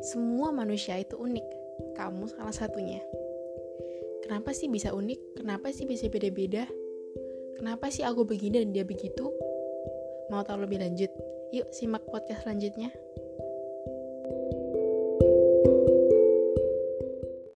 Semua manusia itu unik. Kamu salah satunya. Kenapa sih bisa unik? Kenapa sih bisa beda-beda? Kenapa sih aku begini dan dia begitu? Mau tahu lebih lanjut? Yuk simak podcast selanjutnya. thank you